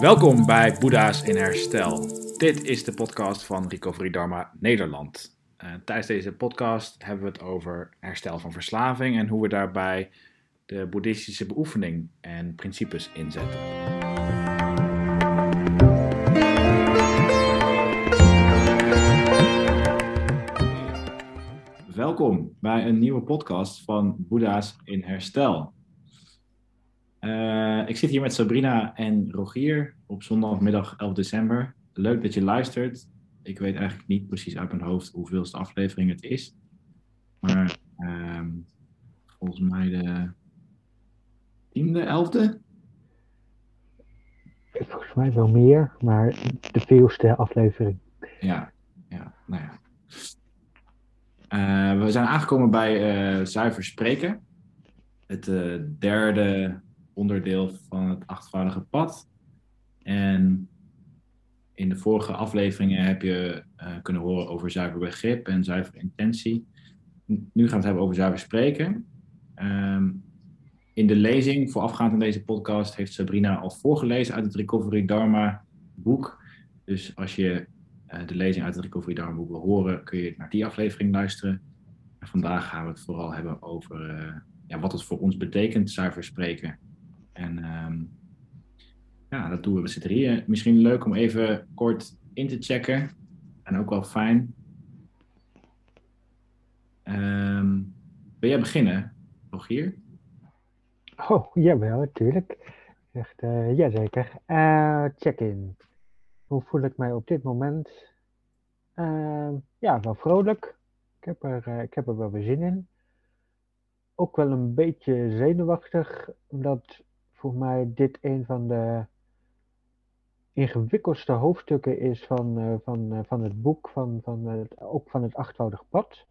Welkom bij Boeddha's in Herstel. Dit is de podcast van Recovery Dharma Nederland. Uh, tijdens deze podcast hebben we het over herstel van verslaving en hoe we daarbij de boeddhistische beoefening en principes inzetten. Welkom bij een nieuwe podcast van Boeddha's in Herstel. Uh, ik zit hier met Sabrina en Rogier op zondagmiddag 11 december. Leuk dat je luistert. Ik weet eigenlijk niet precies uit mijn hoofd hoeveelste aflevering het is. Maar uh, volgens mij de tiende, elfde? Volgens mij wel meer, maar de veelste aflevering. Ja, ja nou ja. Uh, we zijn aangekomen bij uh, Zuiver Spreken. Het derde onderdeel van het achtvoudige pad. En in de vorige afleveringen heb je uh, kunnen horen over zuiver begrip en zuiver intentie. Nu gaan we het hebben over zuiver spreken. Um, in de lezing voorafgaand aan deze podcast heeft Sabrina al voorgelezen uit het Recovery Dharma boek. Dus als je uh, de lezing uit het Recovery Dharma boek wil horen, kun je naar die aflevering luisteren. En vandaag gaan we het vooral hebben over uh, ja, wat het voor ons betekent, zuiver spreken. En um, ja, dat doen we met z'n drieën. Misschien leuk om even kort in te checken. En ook wel fijn. Um, wil jij beginnen, Rogier? Oh, jawel, natuurlijk. Echt, uh, jazeker. Uh, check-in. Hoe voel ik mij op dit moment? Uh, ja, wel vrolijk. Ik heb, er, uh, ik heb er wel weer zin in. Ook wel een beetje zenuwachtig, omdat voor mij dit een van de ingewikkeldste hoofdstukken is van, uh, van, uh, van het boek, van, van, het, ook van het achtvoudig pad.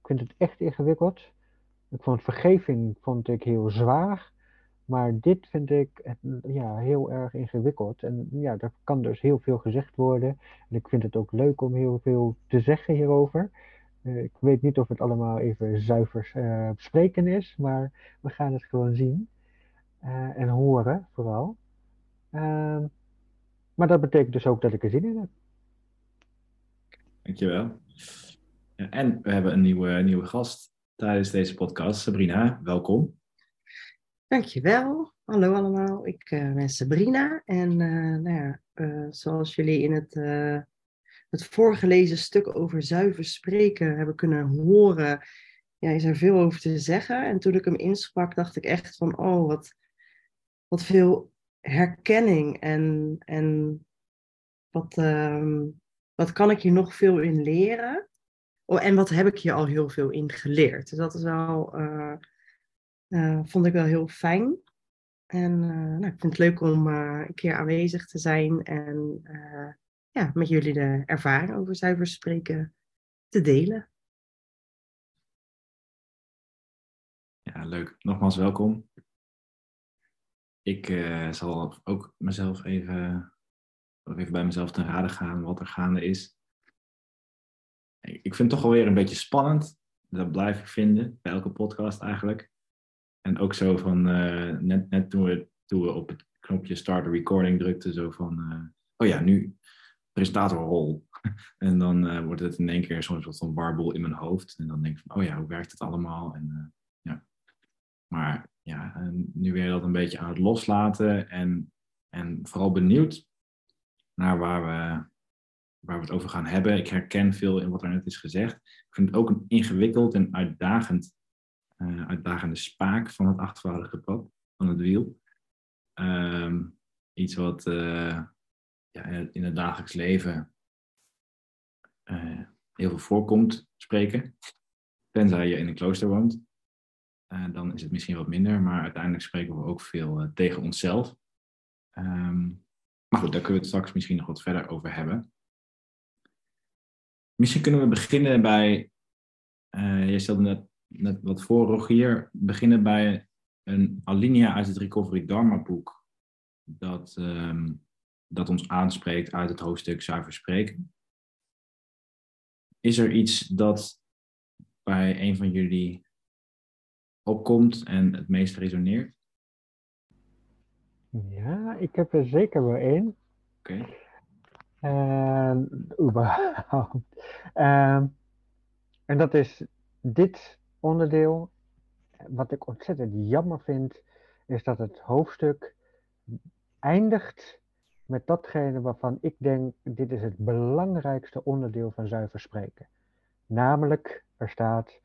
Ik vind het echt ingewikkeld. Ik vond vergeving vond ik heel zwaar, maar dit vind ik ja, heel erg ingewikkeld. En ja, er kan dus heel veel gezegd worden. En ik vind het ook leuk om heel veel te zeggen hierover. Uh, ik weet niet of het allemaal even zuiver spreken is, maar we gaan het gewoon zien. Uh, en horen vooral. Uh, maar dat betekent dus ook dat ik er zin in heb. Dankjewel. Ja, en we hebben een nieuwe, nieuwe gast tijdens deze podcast. Sabrina, welkom. Dankjewel. Hallo allemaal. Ik uh, ben Sabrina. En uh, nou ja, zoals jullie in het, het voorgelezen stuk over zuiver spreken hebben kunnen horen, ja, is er veel over te zeggen. En toen ik hem insprak, dacht ik echt van, oh, wat, wat veel herkenning en, en wat, um, wat kan ik hier nog veel in leren? Oh, en wat heb ik hier al heel veel in geleerd? Dus dat is wel, uh, uh, vond ik wel heel fijn. En uh, nou, ik vind het leuk om een keer aanwezig te zijn en ja, met jullie de ervaring over zuiver spreken te delen. Ja, leuk. Nogmaals welkom. Ik uh, zal ook mezelf even, even bij mezelf ten rade gaan wat er gaande is. Ik vind het toch alweer een beetje spannend. Dat blijf ik vinden, bij elke podcast eigenlijk. En ook zo van, uh, net, net toen, we, toen we op het knopje start recording drukten, zo van, uh, oh ja, nu presentatorrol. en dan wordt het in één keer soms wat van barbel in mijn hoofd. En dan denk ik van, oh ja, hoe werkt het allemaal? En ja, maar ja, nu weer dat een beetje aan het loslaten en, en vooral benieuwd naar waar we, waar we het over gaan hebben. Ik herken veel in wat er net is gezegd. Ik vind het ook een ingewikkeld en uitdagend, uh, uitdagende spaak van het achtvoudige pad, van het wiel. Um, iets wat uh, ja, in het dagelijks leven uh, heel veel voorkomt, spreken. Tenzij je in een klooster woont. Uh, dan is het misschien wat minder, maar uiteindelijk spreken we ook veel uh, tegen onszelf. Um, maar goed, daar kunnen we het straks misschien nog wat verder over hebben. Misschien kunnen we beginnen bij, uh, jij stelde net, wat voor Rogier, beginnen bij een alinea uit het Recovery Dharma boek, dat, um, dat ons aanspreekt uit het hoofdstuk zuiver spreken. Is er iets dat bij een van jullie opkomt en het meest resoneert? Ja, ik heb er zeker wel één. Oké. En überhaupt. Ehm, en dat is dit onderdeel. Wat ik ontzettend jammer vind, is dat het hoofdstuk eindigt met datgene waarvan ik denk, dit is het belangrijkste onderdeel van zuiver spreken. Namelijk, er staat,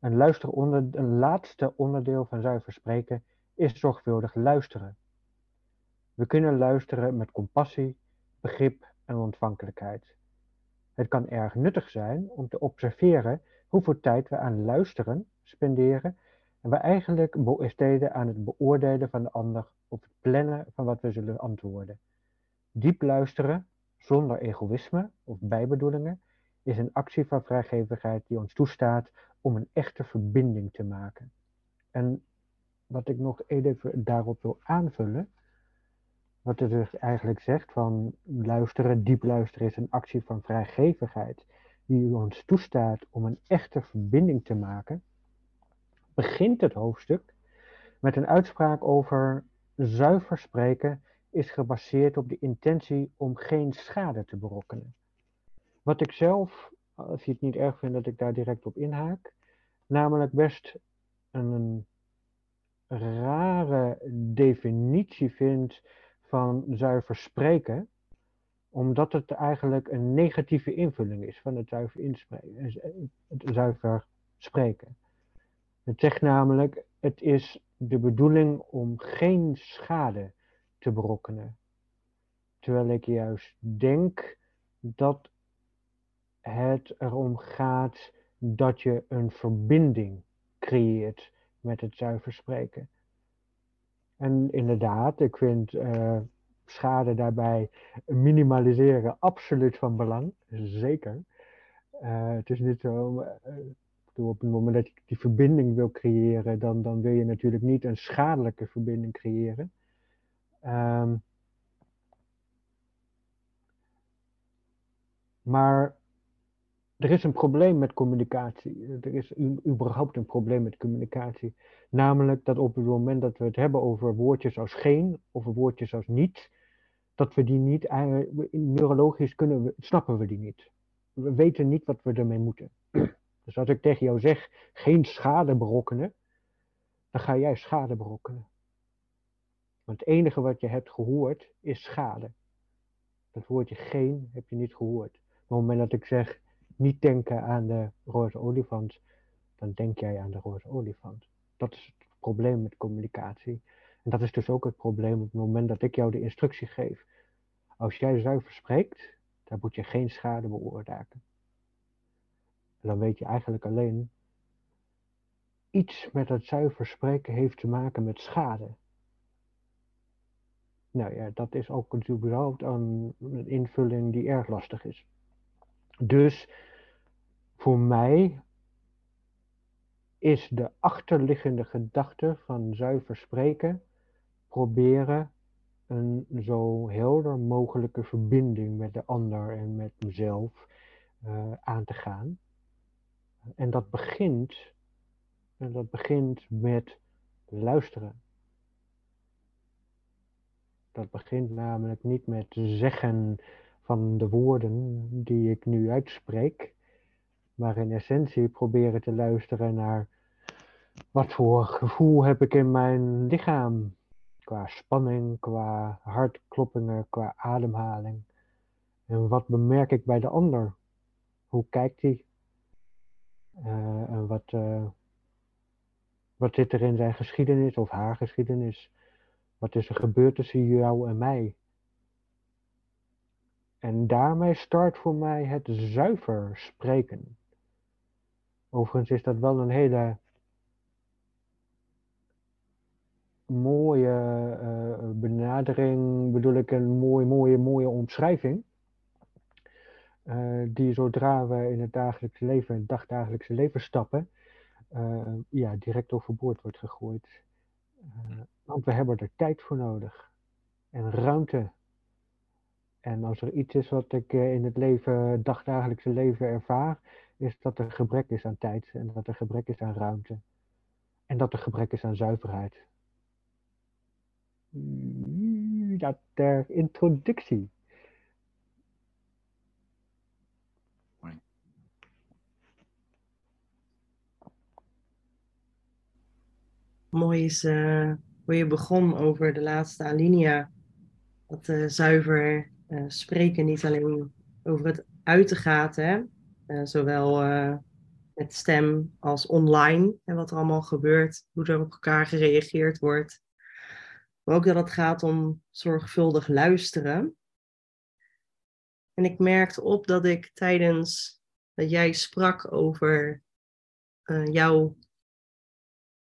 een, laatste onderdeel van zuiver spreken is zorgvuldig luisteren. We kunnen luisteren met compassie, begrip en ontvankelijkheid. Het kan erg nuttig zijn om te observeren hoeveel tijd we aan luisteren spenderen en we eigenlijk besteden aan het beoordelen van de ander of het plannen van wat we zullen antwoorden. Diep luisteren, zonder egoïsme of bijbedoelingen, is een actie van vrijgevigheid die ons toestaat om een echte verbinding te maken. En wat ik nog even daarop wil aanvullen, wat het dus eigenlijk zegt van luisteren, diep luisteren is een actie van vrijgevigheid die ons toestaat om een echte verbinding te maken, begint het hoofdstuk met een uitspraak over zuiver spreken is gebaseerd op de intentie om geen schade te berokkenen. Wat ik zelf, als je het niet erg vindt dat ik daar direct op inhaak, namelijk best een rare definitie vind van zuiver spreken, omdat het eigenlijk een negatieve invulling is van het zuiver, inspreken, het zuiver spreken. Het zegt namelijk, het is de bedoeling om geen schade te berokkenen. Terwijl ik juist denk dat het erom gaat dat je een verbinding creëert met het zuiver spreken. En inderdaad, ik vind uh, schade daarbij minimaliseren absoluut van belang. Zeker. Uh, het is niet zo. Uh, op het moment dat je die verbinding wil creëren, dan, dan wil je natuurlijk niet een schadelijke verbinding creëren. Um, maar er is een probleem met communicatie. Er is überhaupt een probleem met communicatie. Namelijk dat op het moment dat we het hebben over woordjes als geen of woordjes als niet, dat we die niet, neurologisch kunnen we, snappen we die niet. We weten niet wat we ermee moeten. Dus als ik tegen jou zeg, geen schade berokkenen, dan ga jij schade berokkenen. Want het enige wat je hebt gehoord is schade. Dat woordje geen heb je niet gehoord. Op het moment dat ik zeg, niet denken aan de roze olifant, dan denk jij aan de roze olifant. Dat is het probleem met communicatie. En dat is dus ook het probleem op het moment dat ik jou de instructie geef. Als jij zuiver spreekt, dan moet je geen schade beoorzaken. En dan weet je eigenlijk alleen, iets met het zuiver spreken heeft te maken met schade. Nou ja, dat is ook überhaupt een invulling die erg lastig is. Dus voor mij is de achterliggende gedachte van zuiver spreken proberen een zo helder mogelijke verbinding met de ander en met mezelf uh, aan te gaan. En dat begint, en dat begint met luisteren. Dat begint namelijk niet met zeggen van de woorden die ik nu uitspreek, maar in essentie proberen te luisteren naar wat voor gevoel heb ik in mijn lichaam. Qua spanning, qua hartkloppingen, qua ademhaling. En wat bemerk ik bij de ander? Hoe kijkt hij? Uh, en wat, uh, wat zit er in zijn geschiedenis of haar geschiedenis? Wat is er gebeurd tussen jou en mij? En daarmee start voor mij het zuiver spreken. Overigens is dat wel een hele mooie uh, benadering, bedoel ik een mooie, mooie, mooie omschrijving. Uh, die zodra we in het dagelijkse leven, het dagdagelijkse leven stappen, uh, ja, direct overboord wordt gegooid. want we hebben er tijd voor nodig en ruimte. En als er iets is wat ik in het leven, dagdagelijkse leven ervaar, is dat er gebrek is aan tijd en dat er gebrek is aan ruimte. En dat er gebrek is aan zuiverheid. dat ter introductie. Mooi is uh, hoe je begon over de laatste alinea. Dat uh, zuiver uh, spreken niet alleen over het uiten gaat, hè? Zowel met stem als online en wat er allemaal gebeurt, hoe er op elkaar gereageerd wordt. Maar ook dat het gaat om zorgvuldig luisteren. En ik merkte op dat ik tijdens dat jij sprak over jouw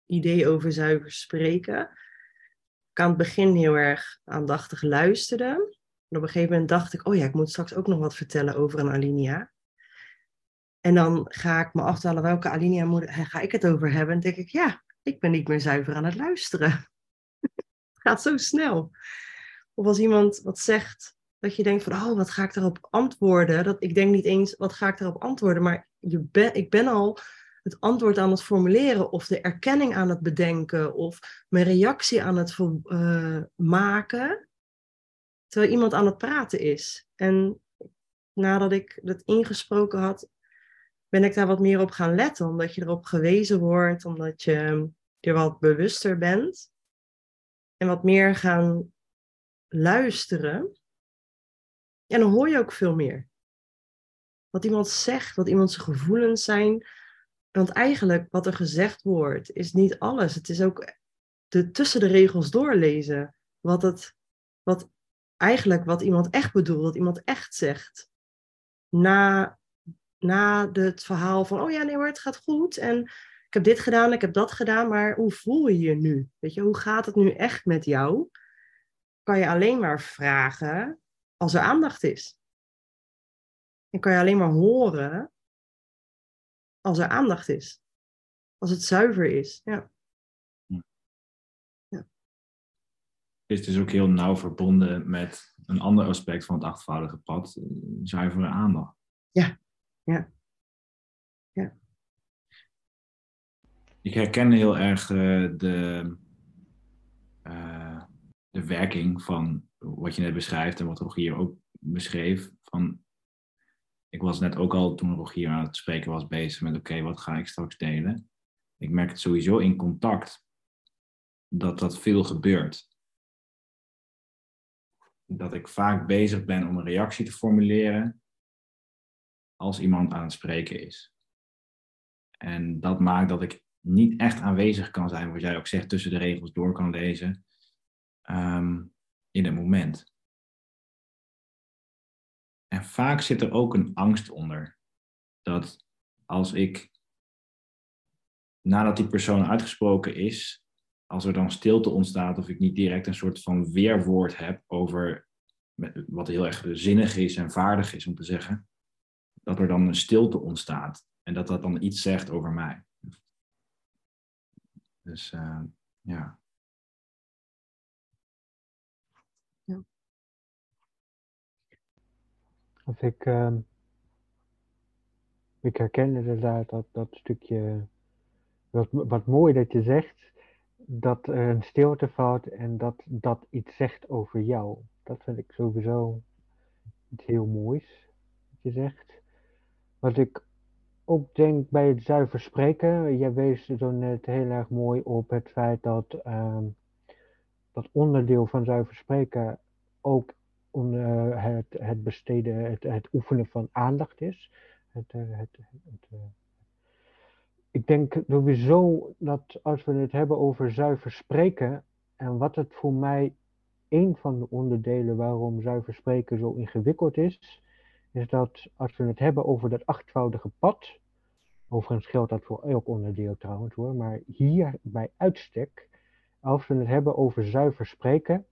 idee over zuiver spreken. Ik aan het begin heel erg aandachtig luisterde. En op een gegeven moment dacht ik, oh ja, ik moet straks ook nog wat vertellen over een alinea. En dan ga ik me aftellen welke alinea moet, ga ik het over hebben. En denk ik, ja, ik ben niet meer zuiver aan het luisteren. het gaat zo snel. Of als iemand wat zegt, dat je denkt van, oh, wat ga ik daarop antwoorden? Dat, ik denk niet eens, wat ga ik daarop antwoorden? Maar je ben, ik ben al het antwoord aan het formuleren of de erkenning aan het bedenken of mijn reactie aan het uh, maken, terwijl iemand aan het praten is. En nadat ik dat ingesproken had, ben ik daar wat meer op gaan letten, omdat je erop gewezen wordt, omdat je er wat bewuster bent en wat meer gaan luisteren. En dan hoor je ook veel meer. Wat iemand zegt, wat iemand zijn gevoelens zijn, want eigenlijk wat er gezegd wordt, is niet alles. Het is ook de, tussen de regels doorlezen. Wat, het, wat eigenlijk wat iemand echt bedoelt, wat iemand echt zegt. Na, na het verhaal van, oh ja, nee hoor, het gaat goed. En ik heb dit gedaan, ik heb dat gedaan, maar hoe voel je je nu? Weet je, hoe gaat het nu echt met jou? Kan je alleen maar vragen als er aandacht is. En kan je alleen maar horen als er aandacht is. Als het zuiver is. Ja. ja. Het is dus ook heel nauw verbonden met een ander aspect van het achtvoudige pad, zuivere aandacht. Ja, ja. ja. Ik herken heel erg uh, de, uh, de werking van wat je net beschrijft en wat Rogier ook beschreef. Van ik was net ook al, toen Rogier aan het spreken was, bezig met oké, wat ga ik straks delen? Ik merk het sowieso in contact dat dat veel gebeurt. Dat ik vaak bezig ben om een reactie te formuleren als iemand aan het spreken is. En dat maakt dat ik niet echt aanwezig kan zijn, wat jij ook zegt, tussen de regels door kan lezen um, in het moment. En vaak zit er ook een angst onder. Dat als ik, nadat die persoon uitgesproken is, als er dan stilte ontstaat of ik niet direct een soort van weerwoord heb over wat heel erg zinnig is en vaardig is om te zeggen, dat er dan een stilte ontstaat en dat dat dan iets zegt over mij. Dus uh, ja. Of ik, uh, ik herken inderdaad dat, dat stukje, wat, wat mooi dat je zegt, dat er een stilte valt en dat dat iets zegt over jou. Dat vind ik sowieso iets heel moois, wat je zegt. Wat ik ook denk bij het zuiver spreken, jij wees zo net heel erg mooi op het feit dat uh, dat onderdeel van zuiver spreken ook om, uh, het, het besteden, het, het oefenen van aandacht is. Het, uh, het, uh, ik denk sowieso dat als we het hebben over zuiver spreken en wat het voor mij een van de onderdelen waarom zuiver spreken zo ingewikkeld is, is dat als we het hebben over dat achtvoudige pad, overigens geldt dat voor elk onderdeel trouwens hoor, maar hier bij uitstek, als we het hebben over zuiver spreken,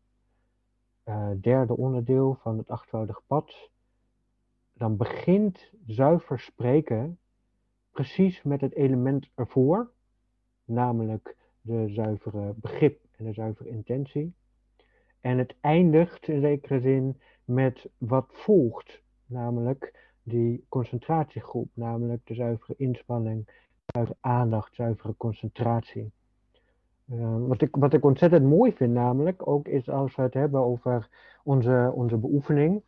uh, derde onderdeel van het achtvoudige pad, dan begint zuiver spreken precies met het element ervoor, namelijk de zuivere begrip en de zuivere intentie. En het eindigt in zekere zin met wat volgt, namelijk die concentratiegroep, namelijk de zuivere inspanning, zuivere aandacht, zuivere concentratie. Uh, wat, ik, wat ik ontzettend mooi vind namelijk, ook is als we het hebben over onze, onze beoefening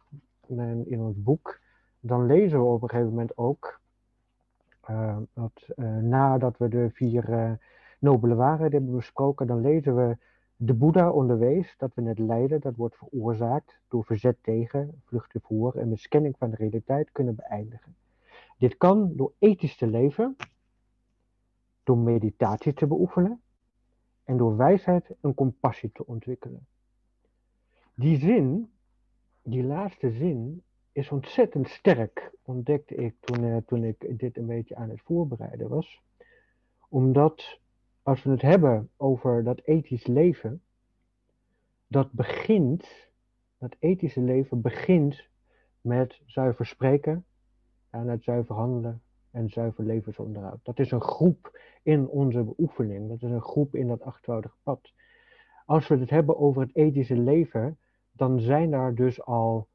in, in ons boek, dan lezen we op een gegeven moment ook uh, dat uh, nadat we de vier nobele waarheden hebben besproken, dan lezen we de Boeddha onderwees dat we het lijden dat wordt veroorzaakt door verzet tegen, vluchten en miskenning van de realiteit kunnen beëindigen. Dit kan door ethisch te leven, door meditatie te beoefenen en door wijsheid en compassie te ontwikkelen. Die zin, die laatste zin, is ontzettend sterk, ontdekte ik toen, uh, toen ik dit een beetje aan het voorbereiden was. Omdat als we het hebben over dat ethisch leven, dat begint, dat ethische leven begint met zuiver spreken, en het zuiver handelen en zuiver levensonderhoud. Dat is een groep in onze beoefening, dat is een groep in dat achtvoudige pad. Als we het hebben over het ethische leven, dan zijn daar dus al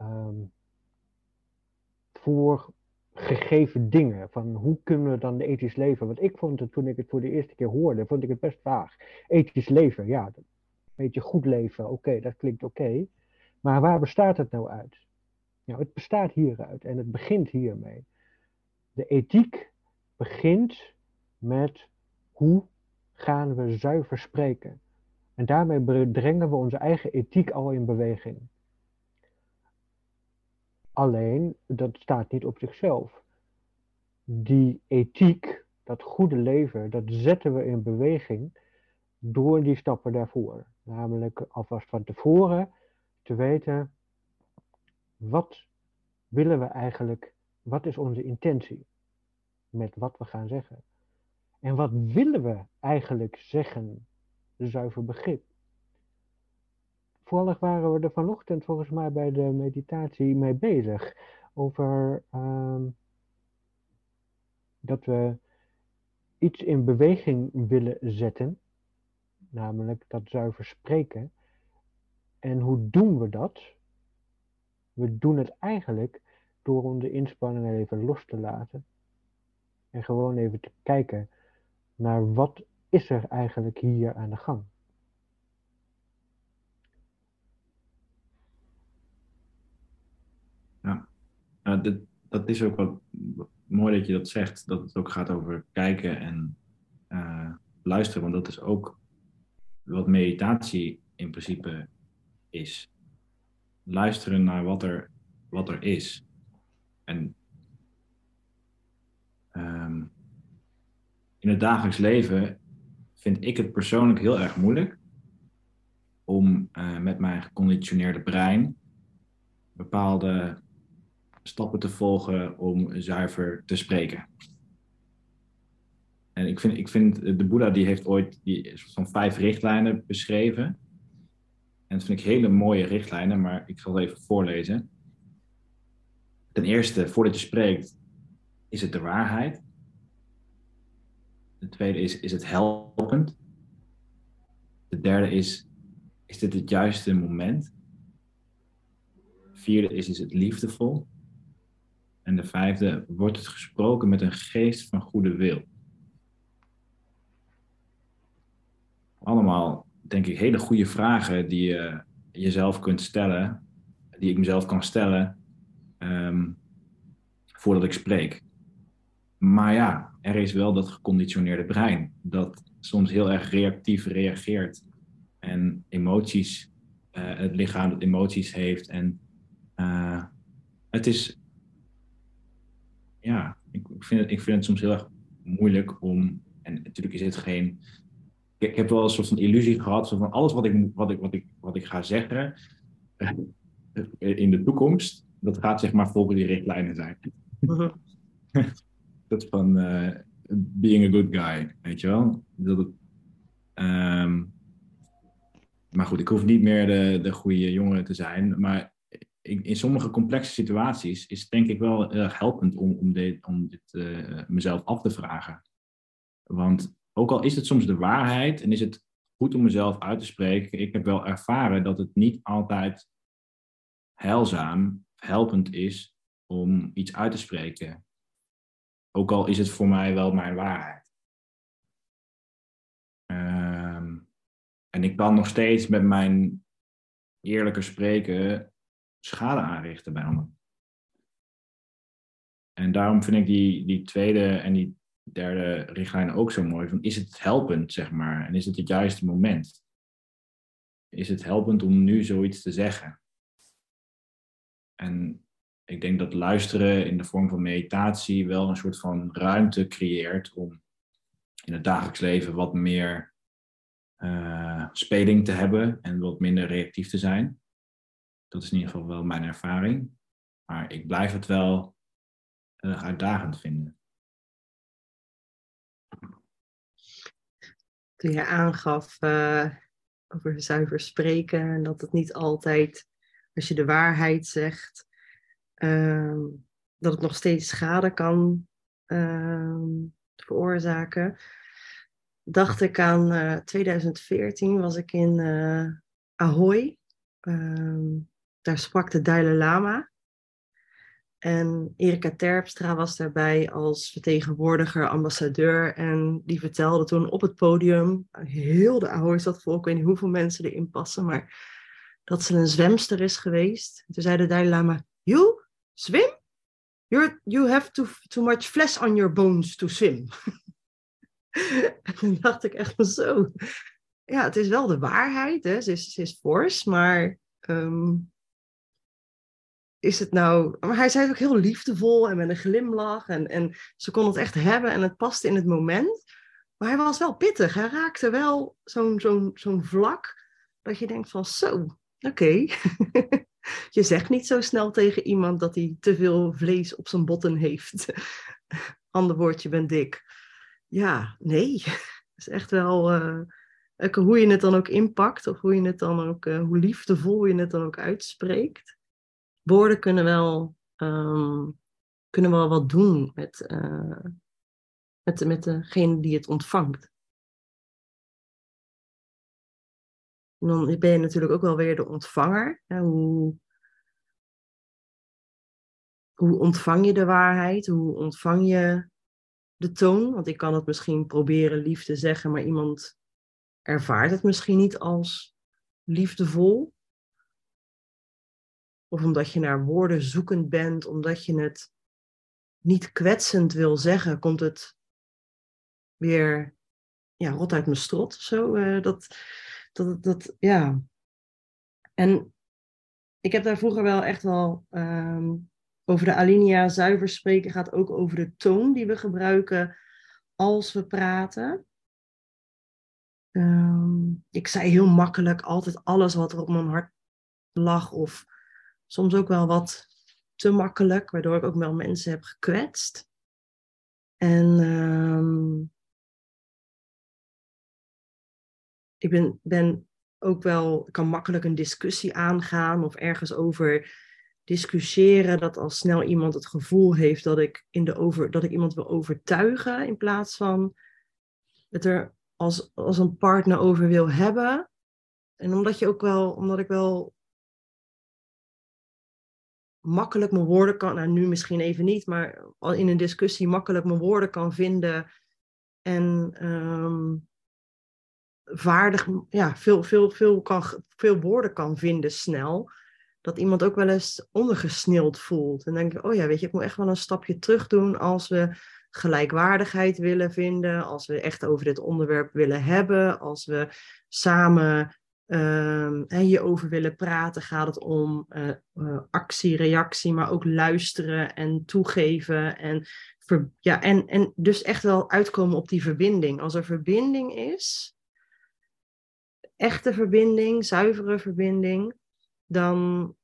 um, voor gegeven dingen. Van hoe kunnen we dan ethisch leven? Want ik vond het toen ik het voor de eerste keer hoorde, vond ik het best vaag. Ethisch leven, ja, een beetje goed leven, oké, dat klinkt oké. Maar waar bestaat het nou uit? Nou, het bestaat hieruit en het begint hiermee. De ethiek begint met hoe gaan we zuiver spreken. En daarmee brengen we onze eigen ethiek al in beweging. Alleen, dat staat niet op zichzelf. Die ethiek, dat goede leven, dat zetten we in beweging door die stappen daarvoor. Namelijk alvast van tevoren te weten, wat willen we eigenlijk, wat is onze intentie met wat we gaan zeggen? En wat willen we eigenlijk zeggen, zuiver begrip? Toevallig waren we er vanochtend volgens mij bij de meditatie mee bezig. Over uh, dat we iets in beweging willen zetten. Namelijk dat zuiver spreken. En hoe doen we dat? We doen het eigenlijk door onze inspanningen even los te laten. En gewoon even te kijken naar wat is er eigenlijk hier aan de gang. Dat, dat is ook wat mooi dat je dat zegt, dat het ook gaat over kijken en uh, luisteren, want dat is ook wat meditatie in principe is. Luisteren naar wat er, wat er is. En um, in het dagelijks leven vind ik het persoonlijk heel erg moeilijk om uh, met mijn geconditioneerde brein bepaalde stappen te volgen om zuiver te spreken. En ik vind, ik vind de Boeddha die heeft ooit die van vijf richtlijnen beschreven. En dat vind ik hele mooie richtlijnen, maar ik zal het even voorlezen. Ten eerste, voordat je spreekt, is het de waarheid. De tweede is, is het helpend. De derde is, is dit het juiste moment? vierde is, is het liefdevol? En de vijfde, wordt het gesproken met een geest van goede wil? Allemaal, denk ik, hele goede vragen die je jezelf kunt stellen, die ik mezelf kan stellen um, voordat ik spreek. Maar ja, er is wel dat geconditioneerde brein dat soms heel erg reactief reageert en emoties, uh, het lichaam dat emoties heeft. En uh, het is ja, ik vind, het, ik vind het soms heel erg moeilijk om. En natuurlijk is het geen. Ik, heb wel een soort van illusie gehad van alles wat ik, wat ik, wat ik, wat ik ga zeggen eh, in de toekomst, dat gaat zeg maar volgens die richtlijnen zijn. Mhm. dat van uh, being a good guy, weet je wel? Dat het, um, maar goed, ik hoef niet meer de, de goede jongen te zijn. Maar in, sommige complexe situaties is het denk ik wel erg helpend om, om dit, om dit uh, mezelf af te vragen. Want ook al is het soms de waarheid en is het goed om mezelf uit te spreken, ik heb wel ervaren dat het niet altijd heilzaam, helpend is om iets uit te spreken. Ook al is het voor mij wel mijn waarheid. Uh, En ik kan nog steeds met mijn eerlijke spreken schade aanrichten bij anderen. En daarom vind ik die, die tweede en die derde richtlijn ook zo mooi. Van, is het helpend, zeg maar? En is het het juiste moment? Is het helpend om nu zoiets te zeggen? En ik denk dat luisteren in de vorm van meditatie wel een soort van ruimte creëert om in het dagelijks leven wat meer uh, speling te hebben en wat minder reactief te zijn. Dat is in ieder geval wel mijn ervaring. Maar ik blijf het wel uh, uitdagend vinden. Toen je aangaf uh, over zuiver spreken en dat het niet altijd, als je de waarheid zegt, uh, dat het nog steeds schade kan uh, veroorzaken. Dacht ik aan 2014 was ik in Ahoy. Ehm, daar sprak de Dalai Lama. En Erika Terpstra was daarbij als vertegenwoordiger, ambassadeur. En die vertelde toen op het podium, heel de Ahoy zat vol, ik weet niet hoeveel mensen erin passen, maar dat ze een zwemster is geweest. toen zei de Dalai Lama, you swim? You're, you have too, too much flesh on your bones to swim. en toen dacht ik echt zo. Ja, het is wel de waarheid, hè? Ze, is, ze fors, maar um, is het nou. Maar hij zei het ook heel liefdevol en met een glimlach. En, en ze kon het echt hebben en het paste in het moment. Maar hij was wel pittig. Hij raakte wel zo'n zo'n zo'n vlak dat je denkt van zo, oké. je zegt niet zo snel tegen iemand dat hij te veel vlees op zijn botten heeft. Ander woordje, ben dik. Ja, nee. Het is echt wel uh, hoe je het dan ook inpakt of hoe je het dan ook, uh, hoe liefdevol je het dan ook uitspreekt woorden kunnen wel, um, kunnen wel wat doen met, uh, met, met degene die het ontvangt. En dan ben je natuurlijk ook wel weer de ontvanger. Hoe, hoe ontvang je de waarheid? Hoe ontvang je de toon? Want ik kan het misschien proberen lief te zeggen, maar iemand ervaart het misschien niet als liefdevol. Of omdat je naar woorden zoekend bent, omdat je het niet kwetsend wil zeggen, komt het weer ja, rot uit mijn strot zo. Uh, dat, dat, dat, ja. En ik heb daar vroeger wel echt wel um, over de alinea zuiver spreken, gaat ook over de toon die we gebruiken als we praten. Um, ik zei heel makkelijk altijd alles wat er op mijn hart lag of soms ook wel wat te makkelijk, waardoor ik ook wel mensen heb gekwetst. En um, ik ben, ben ook wel, kan makkelijk een discussie aangaan of ergens over discussiëren. Dat als snel iemand het gevoel heeft dat ik, in de over, dat ik iemand wil overtuigen in plaats van het er als, als een partner over wil hebben. En omdat je ook wel, omdat ik wel makkelijk mijn woorden kan, nou nu misschien even niet, maar al in een discussie makkelijk mijn woorden kan vinden en um, vaardig, ja, veel, veel, veel, kan, veel woorden kan vinden snel, dat iemand ook wel eens ondergesneeld voelt. En dan denk ik, oh ja, weet je, ik moet echt wel een stapje terug doen als we gelijkwaardigheid willen vinden, als we echt over dit onderwerp willen hebben, als we samen um, hierover willen praten, gaat het om uh, uh, actie, reactie, maar ook luisteren en toegeven. En, ja, en, en dus echt wel uitkomen op die verbinding. Als er verbinding is, echte verbinding, zuivere verbinding, dan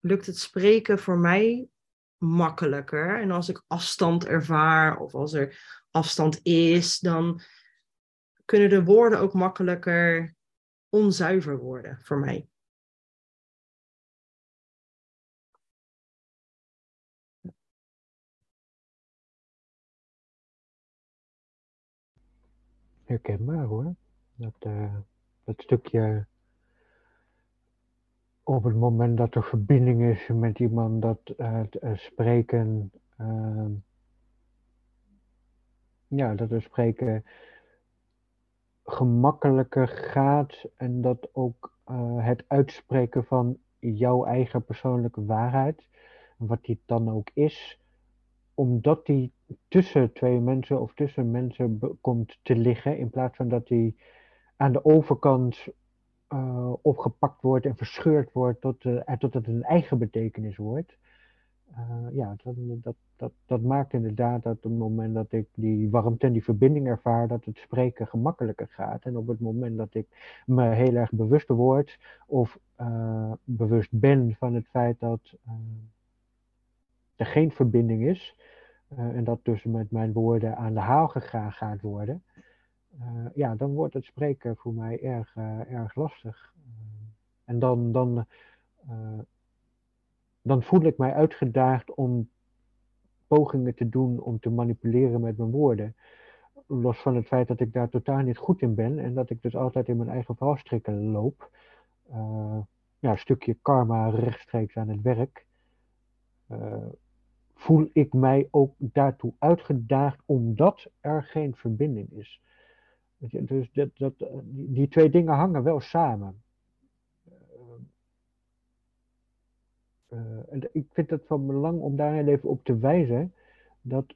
lukt het spreken voor mij makkelijker. En als ik afstand ervaar of als er afstand is, dan kunnen de woorden ook makkelijker onzuiver worden voor mij. Herkenbaar hoor. Dat, uh, dat stukje op het moment dat er verbinding is met iemand, dat het uh, spreken, uh, ja, dat we spreken gemakkelijker gaat en dat ook eh, het uitspreken van jouw eigen persoonlijke waarheid, wat die dan ook is, omdat die tussen twee mensen of tussen mensen komt te liggen, in plaats van dat die aan de overkant uh, opgepakt wordt en verscheurd wordt tot, uh, tot het een eigen betekenis wordt. Uh, ja, dat, dat, dat, dat maakt inderdaad dat op het moment dat ik die warmte en die verbinding ervaar, dat het spreken gemakkelijker gaat. En op het moment dat ik me heel erg bewust word of bewust ben van het feit dat er geen verbinding is, en dat dus met mijn woorden aan de haal gegaan gaat worden, ja, dan wordt het spreken voor mij erg, erg lastig. En dan, dan, dan voel ik mij uitgedaagd om pogingen te doen om te manipuleren met mijn woorden. Los van het feit dat ik daar totaal niet goed in ben en dat ik dus altijd in mijn eigen valstrikken loop. ja, een stukje karma rechtstreeks aan het werk. voel ik mij ook daartoe uitgedaagd omdat er geen verbinding is. Dus dat, dat, die twee dingen hangen wel samen. En ik vind het van belang om daar even op te wijzen dat,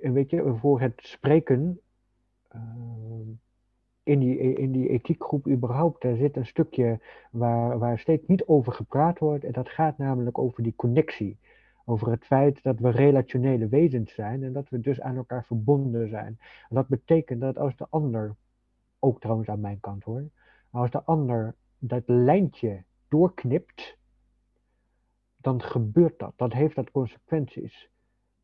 en weet je, voor het spreken uh, in, die, in die ethiekgroep überhaupt, daar zit een stukje waar, waar steeds niet over gepraat wordt en dat gaat namelijk over die connectie over het feit dat we relationele wezens zijn en dat we dus aan elkaar verbonden zijn. En dat betekent dat als de ander, ook trouwens aan mijn kant hoor, als de ander dat lijntje doorknipt, dan gebeurt dat. Dat heeft dat consequenties.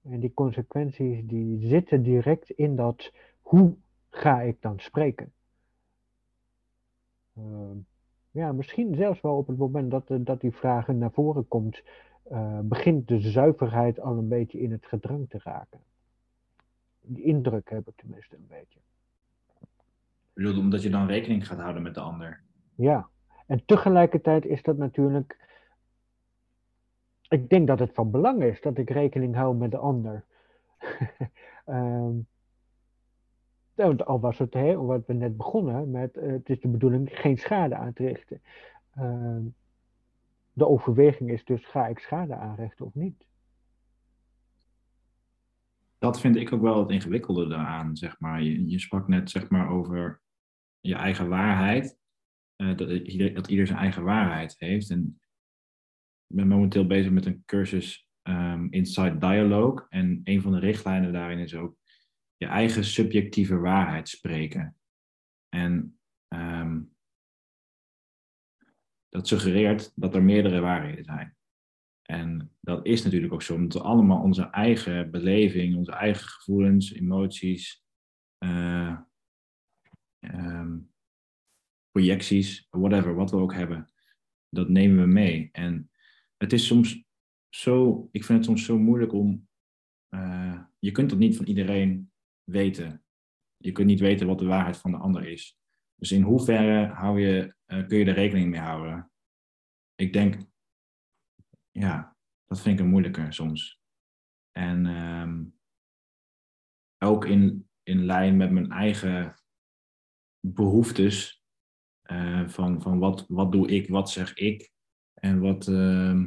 En die consequenties die zitten direct in dat hoe ga ik dan spreken. Uh, ja, misschien zelfs wel op het moment dat, dat die vragen naar voren komt, uh, begint de zuiverheid al een beetje in het gedrang te raken. Die indruk heb ik tenminste een beetje. Je bedoelt omdat je dan rekening gaat houden met de ander? Ja, en tegelijkertijd is dat natuurlijk. Ik denk dat het van belang is dat ik rekening hou met de ander. um, al was het, hè, wat we net begonnen met, uh, het is de bedoeling geen schade aan te richten. Uh, de overweging is dus, ga ik schade aanrichten of niet? Dat vind ik ook wel het ingewikkelde daaraan, zeg maar. Je, je sprak net, zeg maar, over je eigen waarheid. Uh, dat, ieder, dat ieder zijn eigen waarheid heeft. En ik ben momenteel bezig met een cursus um, Inside Dialogue. En een van de richtlijnen daarin is ook je eigen subjectieve waarheid spreken. En um, dat suggereert dat er meerdere waarheden zijn. En dat is natuurlijk ook zo, omdat we allemaal onze eigen beleving, onze eigen gevoelens, emoties, uh, um, projecties, whatever, wat we ook hebben, dat nemen we mee. En het is soms zo, ik vind het soms zo moeilijk om, uh, je kunt dat niet van iedereen weten. Je kunt niet weten wat de waarheid van de ander is. Dus in hoeverre hou je, uh, kun je er rekening mee houden? Ik denk, ja, dat vind ik een moeilijker soms. En um, ook in, in lijn met mijn eigen behoeftes. Uh, van van wat, wat doe ik, wat zeg ik en wat, uh,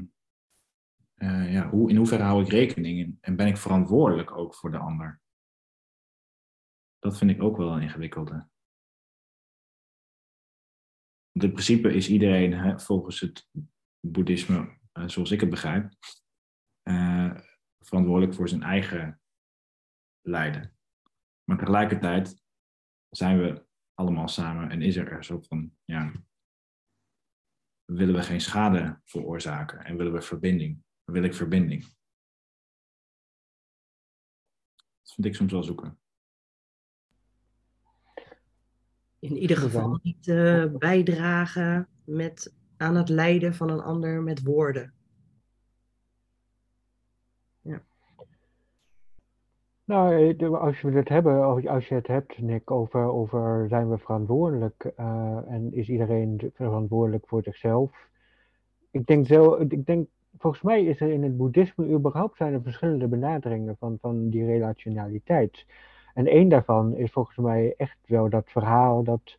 uh, ja, hoe, in hoeverre hou ik rekening en ben ik verantwoordelijk ook voor de ander. Dat vind ik ook wel een ingewikkelde. Want in principe is iedereen hè, volgens het boeddhisme, uh, zoals ik het begrijp, verantwoordelijk voor zijn eigen lijden. Maar tegelijkertijd zijn we allemaal samen en is er er zo van, ja, willen we geen schade veroorzaken en willen we verbinding? Wil ik verbinding? Dat vind ik soms wel zoeken in ieder geval niet uh, bijdragen met, aan het lijden van een ander met woorden. Ja. Nou, eh, als we het hebben, als je het hebt, Nick, over, over zijn we verantwoordelijk uh, en is iedereen verantwoordelijk voor zichzelf? Ik denk zo, ik denk, volgens mij is er in het boeddhisme überhaupt zijn er verschillende benaderingen van, van die relationaliteit. En één daarvan is volgens mij echt wel dat verhaal, dat,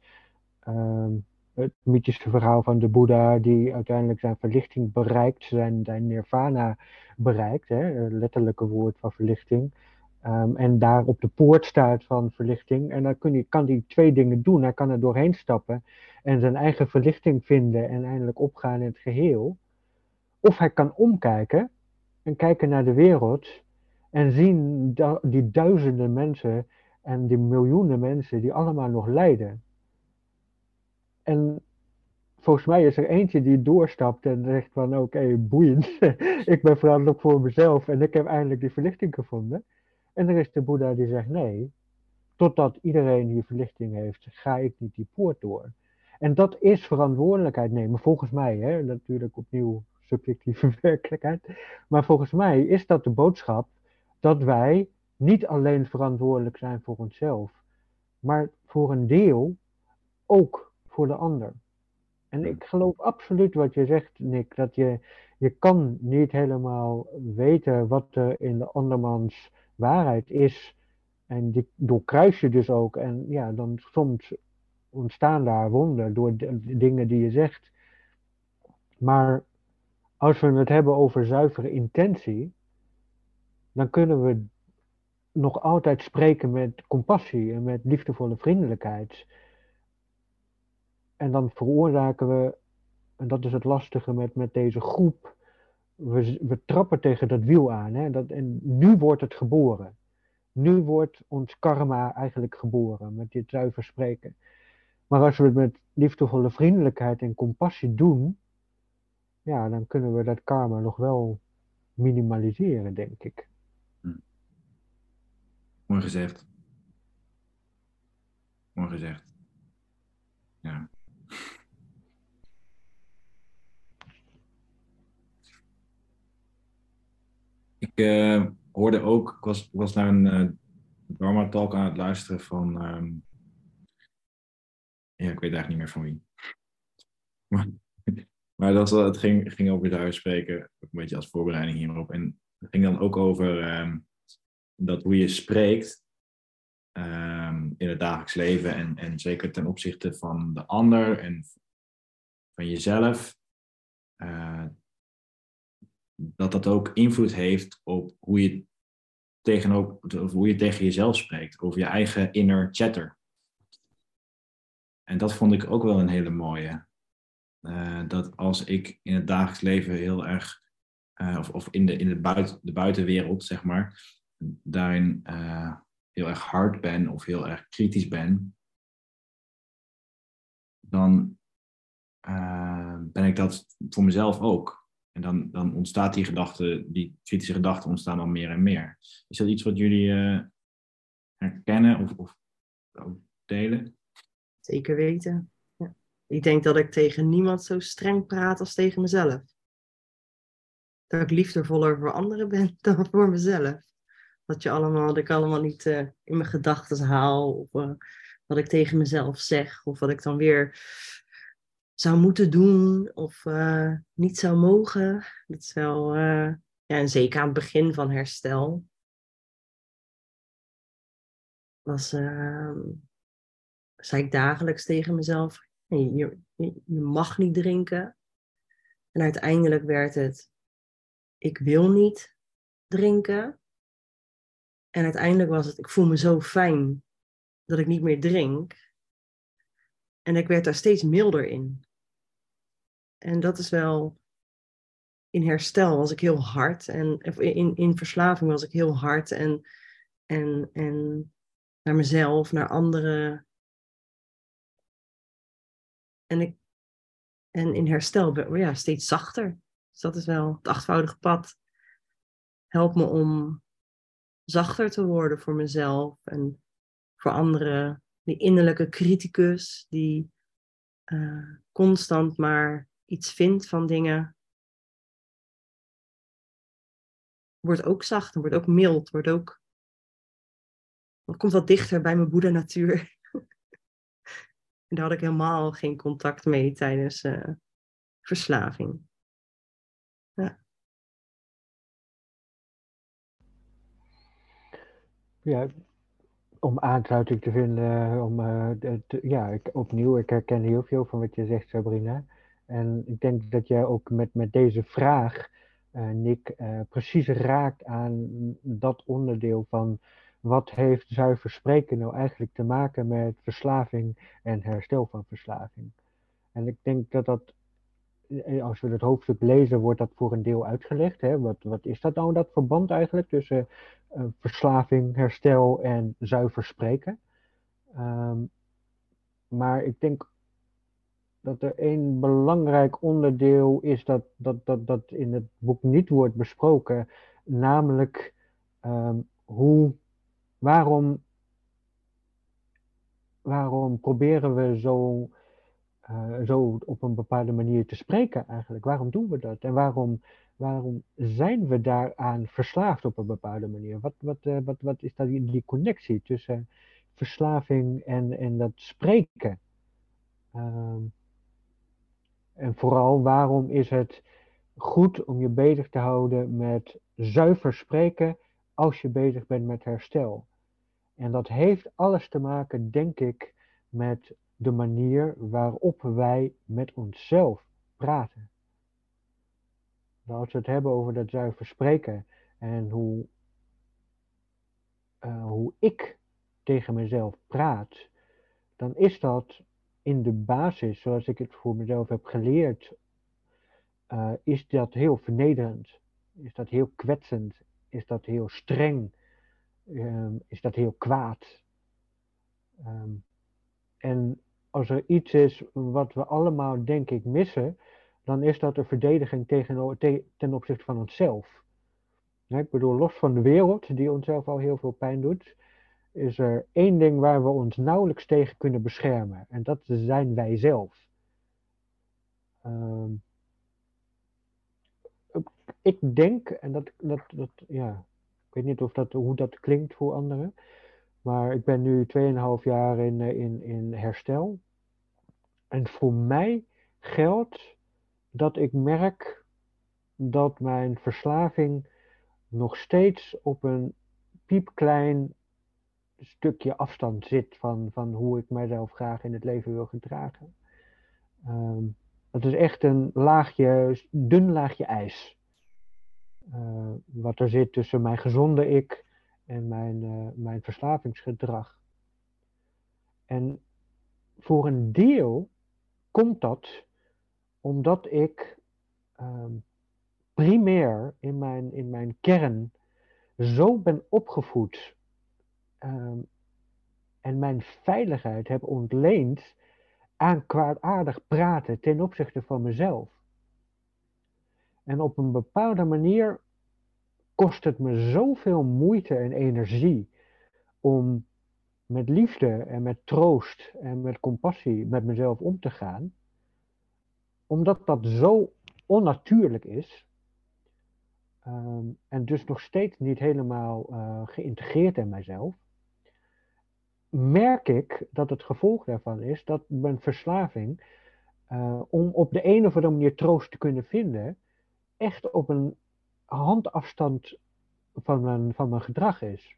ehm, het mythische verhaal van de Boeddha, die uiteindelijk zijn verlichting bereikt, zijn, zijn nirvana bereikt, hè, letterlijke woord van verlichting. Ehm, en daar op de poort staat van verlichting. En dan kun je, kan hij twee dingen doen. Hij kan er doorheen stappen en zijn eigen verlichting vinden en eindelijk opgaan in het geheel. Of hij kan omkijken en kijken naar de wereld en zien die duizenden mensen en die miljoenen mensen die allemaal nog lijden. En volgens mij is er eentje die doorstapt en zegt van oké, boeiend, ik ben verantwoordelijk voor mezelf en ik heb eindelijk die verlichting gevonden. En er is de Boeddha die zegt nee, totdat iedereen hier verlichting heeft, ga ik niet die poort door. En dat is verantwoordelijkheid nemen, volgens mij, hè? natuurlijk opnieuw subjectieve werkelijkheid. Maar volgens mij is dat de boodschap dat wij niet alleen verantwoordelijk zijn voor onszelf, maar voor een deel ook voor de ander. En ik geloof absoluut wat je zegt, Nick, dat je, je kan niet helemaal weten wat er in de andermans waarheid is. En die doorkruis je dus ook. En ja, dan soms ontstaan daar wonden door de dingen die je zegt. Maar als we het hebben over zuivere intentie, dan kunnen we nog altijd spreken met compassie en met liefdevolle vriendelijkheid. En dan veroorzaken we, en dat is het lastige met, met deze groep, we, we trappen tegen dat wiel aan. Hè? Dat, en nu wordt het geboren. Nu wordt ons karma eigenlijk geboren met dit zuiver spreken. Maar als we het met liefdevolle vriendelijkheid en compassie doen, ja, dan kunnen we dat karma nog wel minimaliseren, denk ik. Hm. Mooi gezegd. Mooi gezegd. Ja. Ik uh, hoorde ook, ik was, was naar een uh, Dharma talk aan het luisteren van, um, ja, ik weet eigenlijk niet meer van wie. Maar, maar dat, het ging, ging over het spreken, een beetje als voorbereiding hierop. En het ging dan ook over um, dat hoe je spreekt um, in het dagelijks leven en, en zeker ten opzichte van de ander en van jezelf. Uh, dat dat ook invloed heeft op hoe je, tegen, hoe je tegen jezelf spreekt, over je eigen inner chatter. En dat vond ik ook wel een hele mooie. Uh, dat als ik in het dagelijks leven heel erg, uh, of, of in, de, in de, buiten, de buitenwereld, zeg maar, daarin uh, heel erg hard ben of heel erg kritisch ben, dan ben ik dat voor mezelf ook. En dan, dan ontstaat die gedachte, die kritische gedachten ontstaan dan meer en meer. Is dat iets wat jullie uh, herkennen of, of, delen? Zeker weten. Ja. Ik denk dat ik tegen niemand zo streng praat als tegen mezelf. Dat ik liefdevoller voor anderen ben dan voor mezelf. Dat, je allemaal, dat ik allemaal niet uh, in mijn gedachten haal. Of uh, wat ik tegen mezelf zeg. Of wat ik dan weer zou moeten doen of uh, niet zou mogen. Dat is wel, uh, ja, en zeker aan het begin van herstel. Was, uh, zei ik dagelijks tegen mezelf, je, je, je mag niet drinken. En uiteindelijk werd het, ik wil niet drinken. En uiteindelijk was het, ik voel me zo fijn dat ik niet meer drink. En ik werd daar steeds milder in. En dat is wel. In herstel was ik heel hard. En in, in verslaving was ik heel hard. En, en, en naar mezelf, naar anderen. En, ik, en in herstel ja, steeds zachter. Dus dat is wel het achtvoudige pad. Helpt me om zachter te worden voor mezelf en voor anderen. Die innerlijke criticus die uh, constant maar iets vindt van dingen, wordt ook zacht, wordt ook mild, wordt ook. Het komt wat dichter bij mijn Boeddha-natuur. en daar had ik helemaal geen contact mee tijdens uh, verslaving. Ja. Ja, om aansluiting te vinden, om, uh, te, ja, ik, opnieuw, ik herken heel veel van wat je zegt, Sabrina. En ik denk dat jij ook met, met deze vraag, Nick, precies raakt aan dat onderdeel van wat heeft zuiver spreken nou eigenlijk te maken met verslaving en herstel van verslaving. En ik denk dat dat, als we het hoofdstuk lezen, wordt dat voor een deel uitgelegd. Hè? Wat, wat is dat nou, dat verband eigenlijk tussen uh, verslaving, herstel en zuiver spreken? Um, maar ik denk dat er één belangrijk onderdeel is dat, dat, dat, dat in het boek niet wordt besproken, namelijk um, hoe, waarom, waarom proberen we zo, uh, zo op een bepaalde manier te spreken eigenlijk? Waarom doen we dat? En waarom, waarom zijn we daaraan verslaafd op een bepaalde manier? Wat, wat, uh, wat, wat is dat die, connectie tussen verslaving en, en dat spreken? Um, en vooral, waarom is het goed om je bezig te houden met zuiver spreken als je bezig bent met herstel? En dat heeft alles te maken, denk ik, met de manier waarop wij met onszelf praten. Als we het hebben over dat zuiver spreken en hoe, uh, hoe ik tegen mezelf praat, dan is dat in de basis, zoals ik het voor mezelf heb geleerd, uh, is dat heel vernederend. Is dat heel kwetsend. Is dat heel streng. Um, is dat heel kwaad. Um, en als er iets is wat we allemaal, denk ik, missen, dan is dat de verdediging tegen, te, ten opzichte van onszelf. Ik bedoel, los van de wereld, die onszelf al heel veel pijn doet, is er één ding waar we ons nauwelijks tegen kunnen beschermen. En dat zijn wij zelf. Um, ik denk, en dat, dat, dat, ja, ik weet niet of dat, hoe dat klinkt voor anderen, maar ik ben nu 2,5 jaar in, in, in herstel. En voor mij geldt dat ik merk dat mijn verslaving nog steeds op een piepklein stukje afstand zit van, van hoe ik mijzelf graag in het leven wil gedragen. Um, het is echt een laagje, dun laagje ijs. Uh, wat er zit tussen mijn gezonde ik en mijn, uh, mijn verslavingsgedrag. En voor een deel komt dat omdat ik um, primair in mijn, in mijn kern zo ben opgevoed um, en mijn veiligheid heb ontleend aan kwaadaardig praten ten opzichte van mezelf. En op een bepaalde manier kost het me zoveel moeite en energie om met liefde en met troost en met compassie met mezelf om te gaan, omdat dat zo onnatuurlijk is, um, en dus nog steeds niet helemaal uh, geïntegreerd in mijzelf, merk ik dat het gevolg daarvan is dat mijn verslaving, uh, om op de een of andere manier troost te kunnen vinden, echt op een handafstand van mijn, van mijn gedrag is.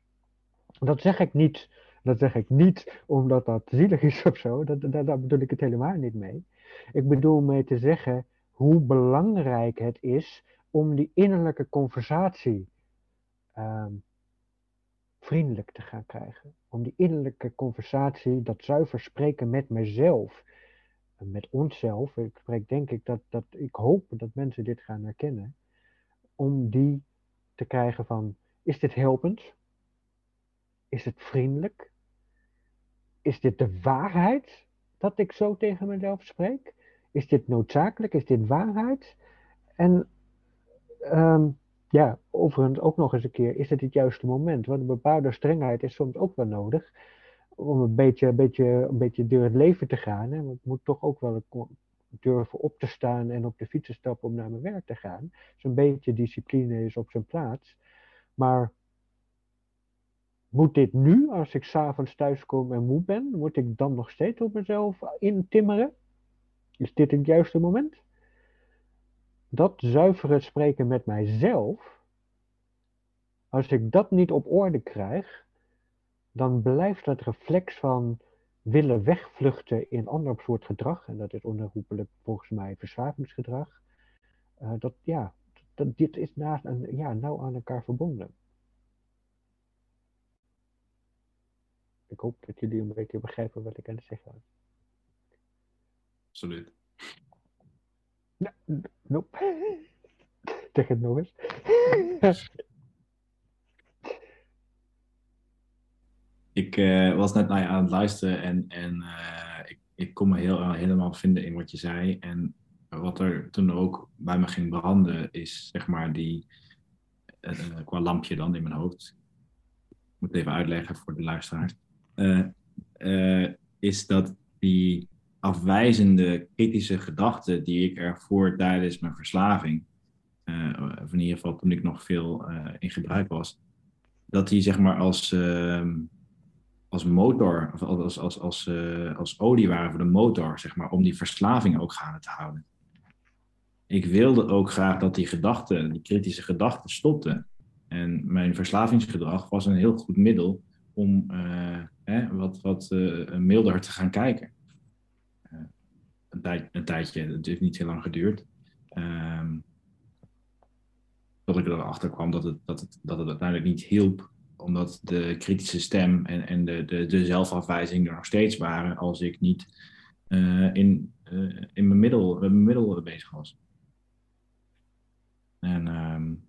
Dat zeg ik niet, dat zeg ik niet omdat dat zielig is of zo, dat, daar, daar bedoel ik het helemaal niet mee. Ik bedoel mee te zeggen hoe belangrijk het is om die innerlijke conversatie uh, vriendelijk te gaan krijgen. Om die innerlijke conversatie, dat zuiver spreken met mezelf, met onszelf. Ik spreek denk ik dat, dat ik hoop dat mensen dit gaan herkennen. Om die te krijgen van, is dit helpend? Is het vriendelijk? Is dit de waarheid dat ik zo tegen mezelf spreek? Is dit noodzakelijk? Is dit waarheid? En um, ja, overigens ook nog eens een keer, is het het juiste moment? Want een bepaalde strengheid is soms ook wel nodig om een beetje, een beetje, een beetje door het leven te gaan. Hè? Want ik moet toch ook wel durven op te staan en op de fiets te stappen om naar mijn werk te gaan. Dus een beetje discipline is op zijn plaats. Maar moet dit nu, als ik s'avonds thuis kom en moe ben, moet ik dan nog steeds op mezelf intimmeren? Is dit het juiste moment? dat zuivere spreken met mijzelf, als ik dat niet op orde krijg, dan blijft dat reflex van willen wegvluchten in ander soort gedrag, en dat is onherroepelijk volgens mij verslavingsgedrag, uh, dat, ja, dat, dit is naast, ja, nauw aan elkaar verbonden. Ik hoop dat jullie een beetje begrijpen wat ik aan het zeggen was. Absoluut. Nou, nope. Zeg het nog eens. ik uh, was net naar je aan het luisteren en, en uh, ik, ik kon me heel, helemaal vinden in wat je zei. En wat er toen ook bij me ging branden, is zeg maar die, uh, qua lampje dan in mijn hoofd. Ik moet even uitleggen voor de luisteraars. is dat die afwijzende, kritische gedachten die ik ervoor tijdens mijn verslaving, of in ieder geval toen ik nog veel in gebruik was, dat die zeg maar als ehm, als motor, of als, als, als, uh, als olie waren voor de motor, zeg maar, om die verslaving ook gaande te houden. Ik wilde ook graag dat die gedachten, die kritische gedachten, stopten. En mijn verslavingsgedrag was een heel goed middel om hè, wat, wat uh, milder te gaan kijken. een, een tijdje, het heeft niet heel lang geduurd. Um, dat ik erachter kwam dat het, dat, het, dat het uiteindelijk niet hielp omdat de kritische stem en, en de, de, de zelfafwijzing er nog steeds waren als ik niet uh, in, uh, in mijn middel, mijn middel bezig was. En um,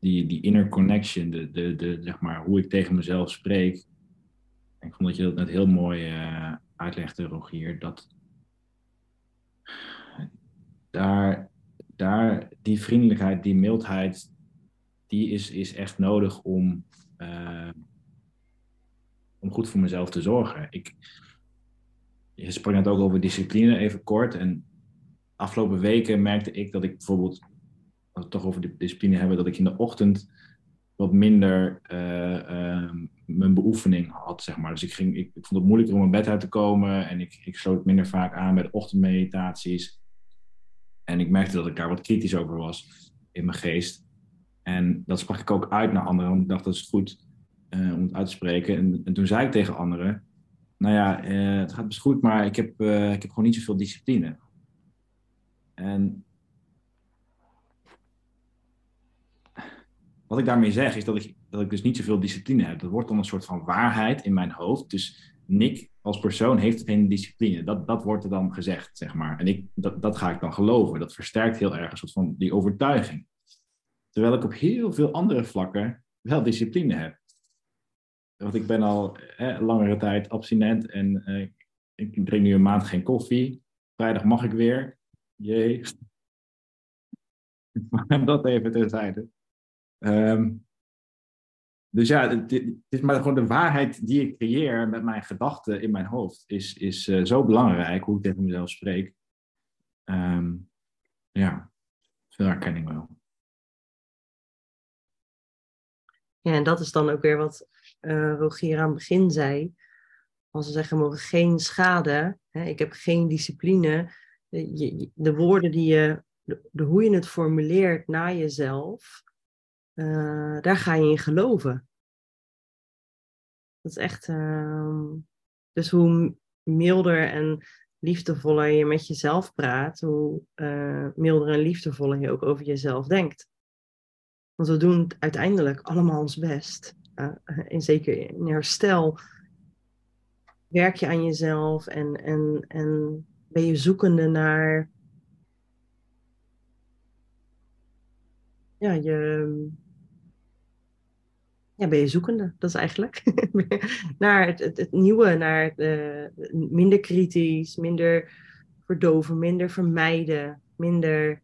die, die inner connection, de, de, de, zeg maar, hoe ik tegen mezelf spreek. Ik vond dat je dat net heel mooi uh, uitlegde, Rogier. Dat daar, daar die vriendelijkheid, die mildheid, die is, is echt nodig om uh, om goed voor mezelf te zorgen. Ik, je sprak net ook over discipline, even kort. En afgelopen weken merkte ik dat ik bijvoorbeeld, als we het toch over de discipline hebben, dat ik in de ochtend wat minder uh, uh, mijn beoefening had, zeg maar. Dus ik, ging, ik, ik, vond het moeilijker om mijn bed uit te komen en ik, ik sloot minder vaak aan bij de ochtendmeditaties. En ik merkte dat ik daar wat kritisch over was in mijn geest. En dat sprak ik ook uit naar anderen, want ik dacht dat is goed uh, om het uit te spreken. En, en, toen zei ik tegen anderen, nou ja, uh, het gaat best goed, maar ik heb, uh, ik heb gewoon niet zoveel discipline. En wat ik daarmee zeg, is dat ik, dat ik dus niet zoveel discipline heb. Dat wordt dan een soort van waarheid in mijn hoofd. Dus Nick als persoon heeft geen discipline. Dat, dat wordt er dan gezegd, zeg maar. En ik, dat, dat ga ik dan geloven. Dat versterkt heel erg een soort van die overtuiging. Terwijl ik op heel veel andere vlakken wel discipline heb. Want ik ben al langere tijd abstinent en eh, ik drink nu een maand geen koffie. Vrijdag mag ik weer. Jee. Maar dat even terzijde. Um, dus ja, het, is maar gewoon de waarheid die ik creëer met mijn gedachten in mijn hoofd. Is, is uh, zo belangrijk hoe ik tegen mezelf spreek. Um, ja, veel herkenning wel. Ja, en dat is dan ook weer wat uh, Rogier aan het begin zei. Als ze zeggen, mogen geen schade, hè, ik heb geen discipline. De, de woorden die je, de, hoe je het formuleert naar jezelf, uh, daar ga je in geloven. Dat is echt, uh, dus hoe milder en liefdevoller je met jezelf praat, hoe milder en liefdevoller je ook over jezelf denkt. Want we doen uiteindelijk allemaal ons best. Uh, en zeker in herstel werk je aan jezelf en, en, en ben je zoekende naar ja, je, ja, ben je zoekende, dat is eigenlijk. naar het, het, het, nieuwe, naar de, minder kritisch, minder verdoven, minder vermijden, minder.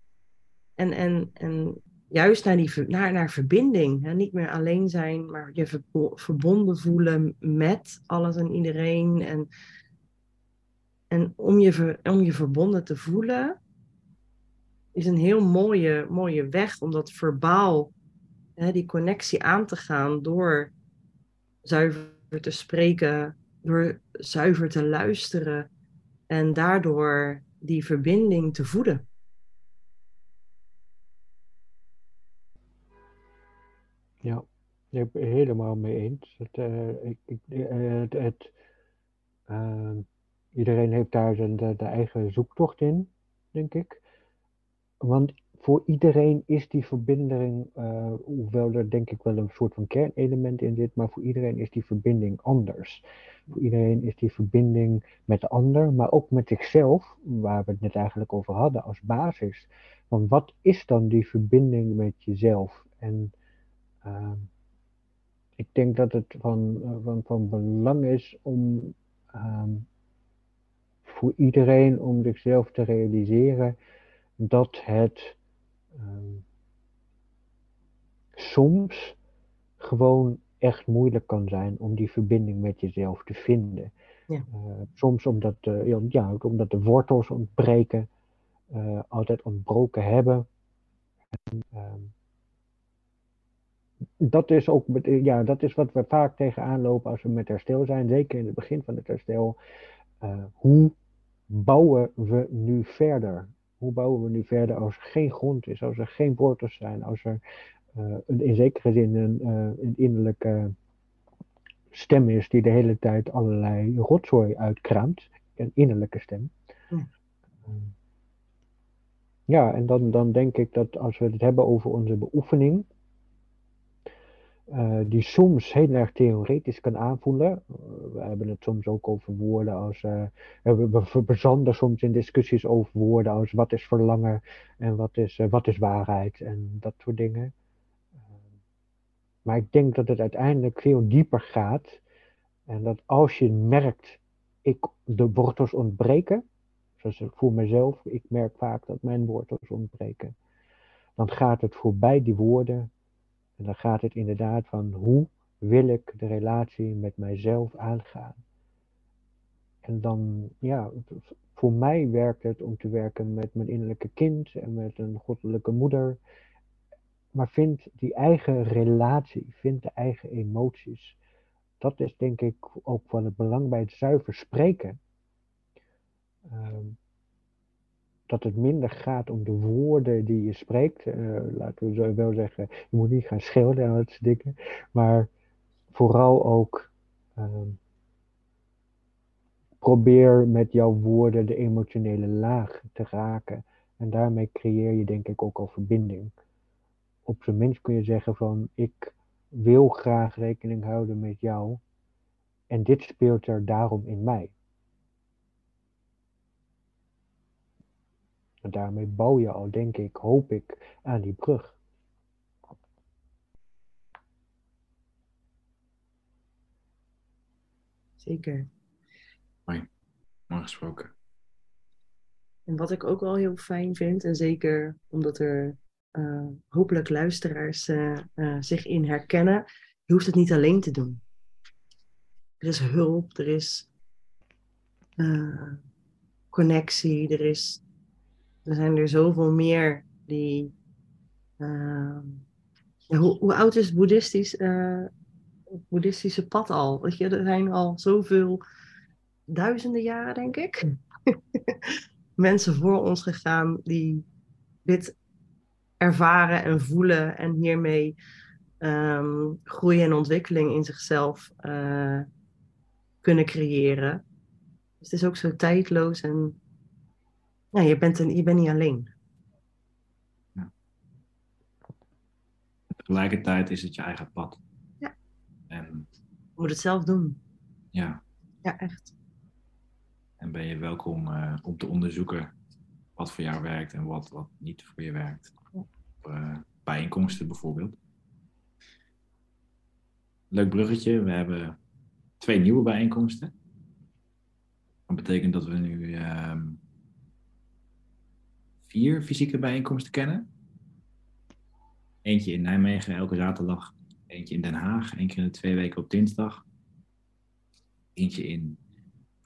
En, en, en juist naar, die, naar, naar verbinding. Hè? Niet meer alleen zijn, maar je verbonden voelen met alles en iedereen. En, en om, je om je verbonden te voelen, is een heel mooie, mooie weg om dat verbaal, hè, die connectie aan te gaan door zuiver te spreken, door zuiver te luisteren en daardoor die verbinding te voeden. Ja, Ik ben het helemaal mee eens. Het, eh, ik, eh, het, het, ehm, iedereen heeft daar zijn de, eigen zoektocht in, denk ik. Want voor iedereen is die verbinding, eh, hoewel er denk ik wel een soort van kernelement in zit, maar voor iedereen is die verbinding anders. Voor iedereen is die verbinding met de ander, maar ook met zichzelf, waar we het net eigenlijk over hadden, als basis. Want wat is dan die verbinding met jezelf? En ehm, ik denk dat het van, eh, van, van belang is om ehm, voor iedereen om zichzelf te realiseren dat het ehm, soms gewoon echt moeilijk kan zijn om die verbinding met jezelf te vinden. Ja. Uh, soms omdat, uh, ja, omdat de wortels ontbreken, uh, altijd ontbroken hebben. En, dat is ook ja, dat is wat we vaak tegenaan lopen als we met herstel zijn, zeker in het begin van het herstel. hoe bouwen we nu verder? Hoe bouwen we nu verder als er geen grond is, als er geen wortels zijn, als er uh, in zekere zin een, uh, een innerlijke stem is die de hele tijd allerlei rotzooi uitkraamt. Een innerlijke stem. Ja, ja en dan, dan denk ik dat als we het hebben over onze beoefening, uh, die soms heel erg theoretisch kan aanvoelen. Uh, we hebben het soms ook over woorden als. Uh, we, verzanden soms in discussies over woorden als wat is verlangen en wat is, wat is waarheid en dat soort dingen. maar ik denk dat het uiteindelijk veel dieper gaat. En dat als je merkt, ik, de wortels ontbreken. Zoals ik voor mezelf, ik merk vaak dat mijn wortels ontbreken. Dan gaat het voorbij die woorden en dan gaat het inderdaad van hoe wil ik de relatie met mijzelf aangaan. En dan, ja, voor mij werkt het om te werken met mijn innerlijke kind en met een goddelijke moeder. Maar vind die eigen relatie, vind de eigen emoties. Dat is denk ik ook van het belang bij het zuiver spreken. Um, dat het minder gaat om de woorden die je spreekt. Uh, laten we zo wel zeggen, je moet niet gaan schelden en dat soort dingen. Maar vooral ook uh, probeer met jouw woorden de emotionele laag te raken. En daarmee creëer je denk ik ook al verbinding. Op zijn minst kun je zeggen van ik wil graag rekening houden met jou. En dit speelt er daarom in mij. En daarmee bouw je al, denk ik, hoop ik, aan die brug. Zeker. Mooi, mooi gesproken. En wat ik ook wel heel fijn vind, en zeker omdat er uh, hopelijk luisteraars uh, uh, zich in herkennen, je hoeft het niet alleen te doen. Er is hulp, er is connectie, er is er zijn er zoveel meer die. Uh, ja, hoe, hoe, oud is het boeddhistisch, uh, boeddhistische pad al? Weet je, er zijn al zoveel duizenden jaren, denk ik, mensen voor ons gegaan die dit ervaren en voelen en hiermee um, groei en ontwikkeling in zichzelf uh, kunnen creëren. Dus het is ook zo tijdloos en ja, je bent, een, je bent niet alleen. Ja. Tegelijkertijd is het je eigen pad. Ja. En, je moet het zelf doen. Ja. Ja, echt. En ben je welkom uh, om te onderzoeken wat voor jou werkt en wat, wat niet voor je werkt. Uh, bijeenkomsten bijvoorbeeld. Leuk bruggetje. We hebben twee nieuwe bijeenkomsten. Dat betekent dat we nu uh, vier fysieke bijeenkomsten kennen. Eentje in Nijmegen elke zaterdag, eentje in Den Haag, één keer in de twee weken op dinsdag. Eentje in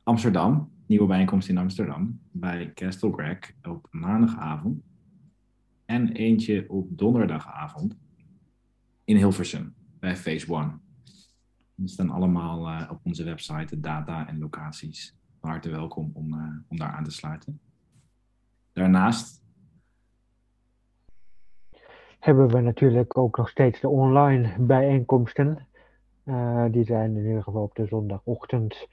Amsterdam, nieuwe bijeenkomst in Amsterdam, bij Castle Greg op maandagavond. En eentje op donderdagavond in Hilversum, bij Phase One. Die staan allemaal uh, op onze website, de data en locaties. Van harte welkom om, uh, om daar aan te sluiten. Daarnaast. hebben we natuurlijk ook nog steeds de online bijeenkomsten. Uh, die zijn in ieder geval op de zondagochtend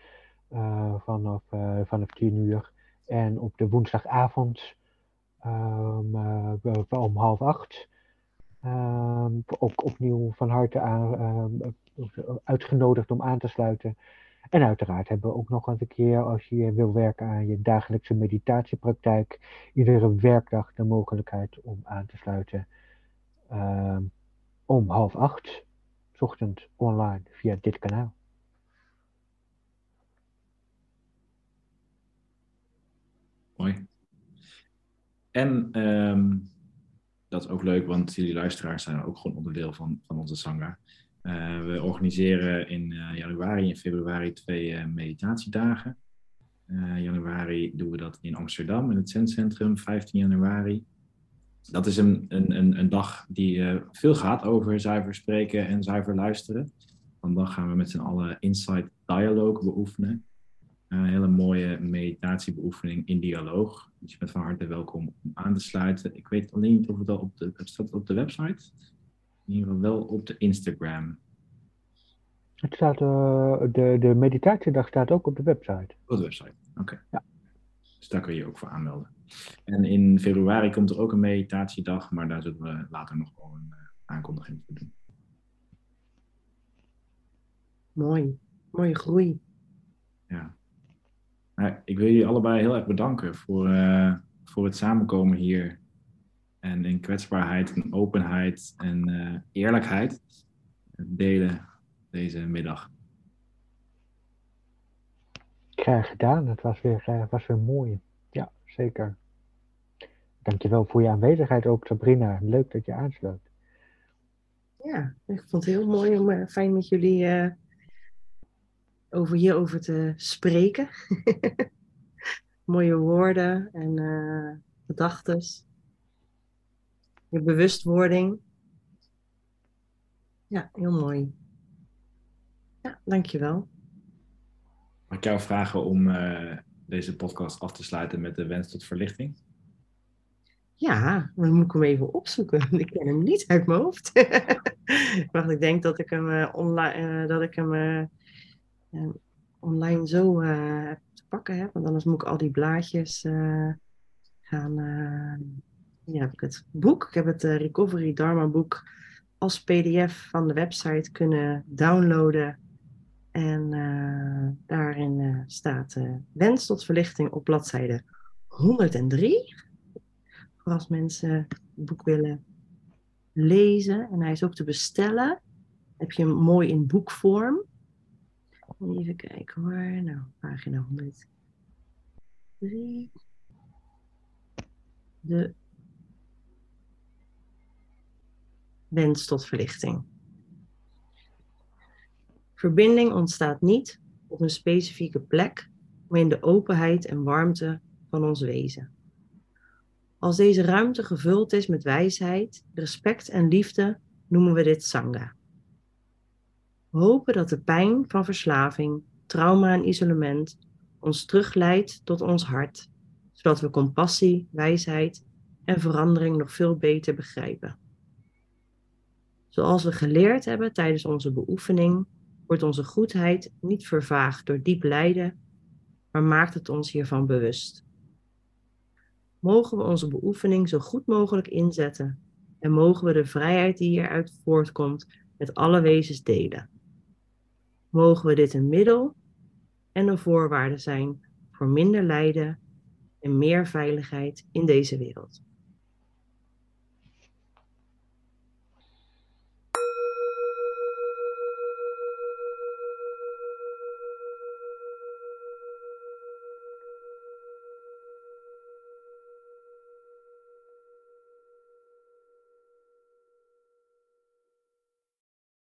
uh, vanaf, uh, vanaf 10 uur. En op de woensdagavond um, om half acht. Um, ook opnieuw van harte aan, um, uitgenodigd om aan te sluiten. En uiteraard hebben we ook nog eens een keer, als je wil werken aan je dagelijkse meditatiepraktijk, iedere werkdag de mogelijkheid om aan te sluiten uh, om half acht, ochtend online via dit kanaal. Mooi. En um, dat is ook leuk, want jullie luisteraars zijn ook gewoon onderdeel van, van onze Sangha. Uh, we organiseren in uh, januari en februari twee uh, meditatiedagen. januari doen we dat in Amsterdam in het Zen-centrum, 15 januari. Dat is een, een, een, dag die veel gaat over zuiver spreken en zuiver luisteren. Vandaag gaan we met z'n allen Insight Dialogue beoefenen. Een hele mooie meditatiebeoefening in dialoog. Dus je bent van harte welkom om aan te sluiten. Ik weet alleen niet of het al op de, staat op de website in ieder geval wel op de Instagram. Het staat, uh, de, de meditatiedag staat ook op de website. Op de website, oké. Ja. Dus daar kun je je ook voor aanmelden. En in februari komt er ook een meditatiedag, maar daar zullen we later nog wel een uh, aankondiging voor doen. Mooi, mooie groei. Ja. Nou, ik wil jullie allebei heel erg bedanken voor, uh, voor het samenkomen hier en in kwetsbaarheid en openheid en uh, eerlijkheid delen deze middag. Graag gedaan, het was weer, uh, was weer mooi. Ja, zeker. Dankjewel voor je aanwezigheid ook, Sabrina. Leuk dat je aansluit. Ja, ik vond het heel mooi om uh, fijn met jullie uh, over hierover te spreken. Mooie woorden en uh, gedachten je bewustwording. Ja, heel mooi. Ja, dankjewel. Mag ik jou vragen om uh, deze podcast af te sluiten met de wens tot verlichting? Ja, dan moet ik hem even opzoeken. Ik ken hem niet uit mijn hoofd. Wacht, ik denk dat ik hem, uh, online, uh, dat ik hem online zo te pakken heb. Want anders moet ik al die blaadjes gaan hier heb ik het boek. Ik heb het uh, Recovery Dharma boek als pdf van de website kunnen downloaden. En uh, daarin uh, staat wens tot verlichting op bladzijde 103. Voor als mensen het boek willen lezen. En hij is ook te bestellen. Heb je hem mooi in boekvorm. Even kijken hoor. Nou, pagina 103. De wens tot verlichting. Verbinding ontstaat niet op een specifieke plek, maar in de openheid en warmte van ons wezen. Als deze ruimte gevuld is met wijsheid, respect en liefde, noemen we dit Sangha. We hopen dat de pijn van verslaving, trauma en isolement ons terugleidt tot ons hart, zodat we compassie, wijsheid en verandering nog veel beter begrijpen. Zoals we geleerd hebben tijdens onze beoefening, wordt onze goedheid niet vervaagd door diep lijden, maar maakt het ons hiervan bewust. Mogen we onze beoefening zo goed mogelijk inzetten en mogen we de vrijheid die hieruit voortkomt met alle wezens delen. Mogen we dit een middel en een voorwaarde zijn voor minder lijden en meer veiligheid in deze wereld.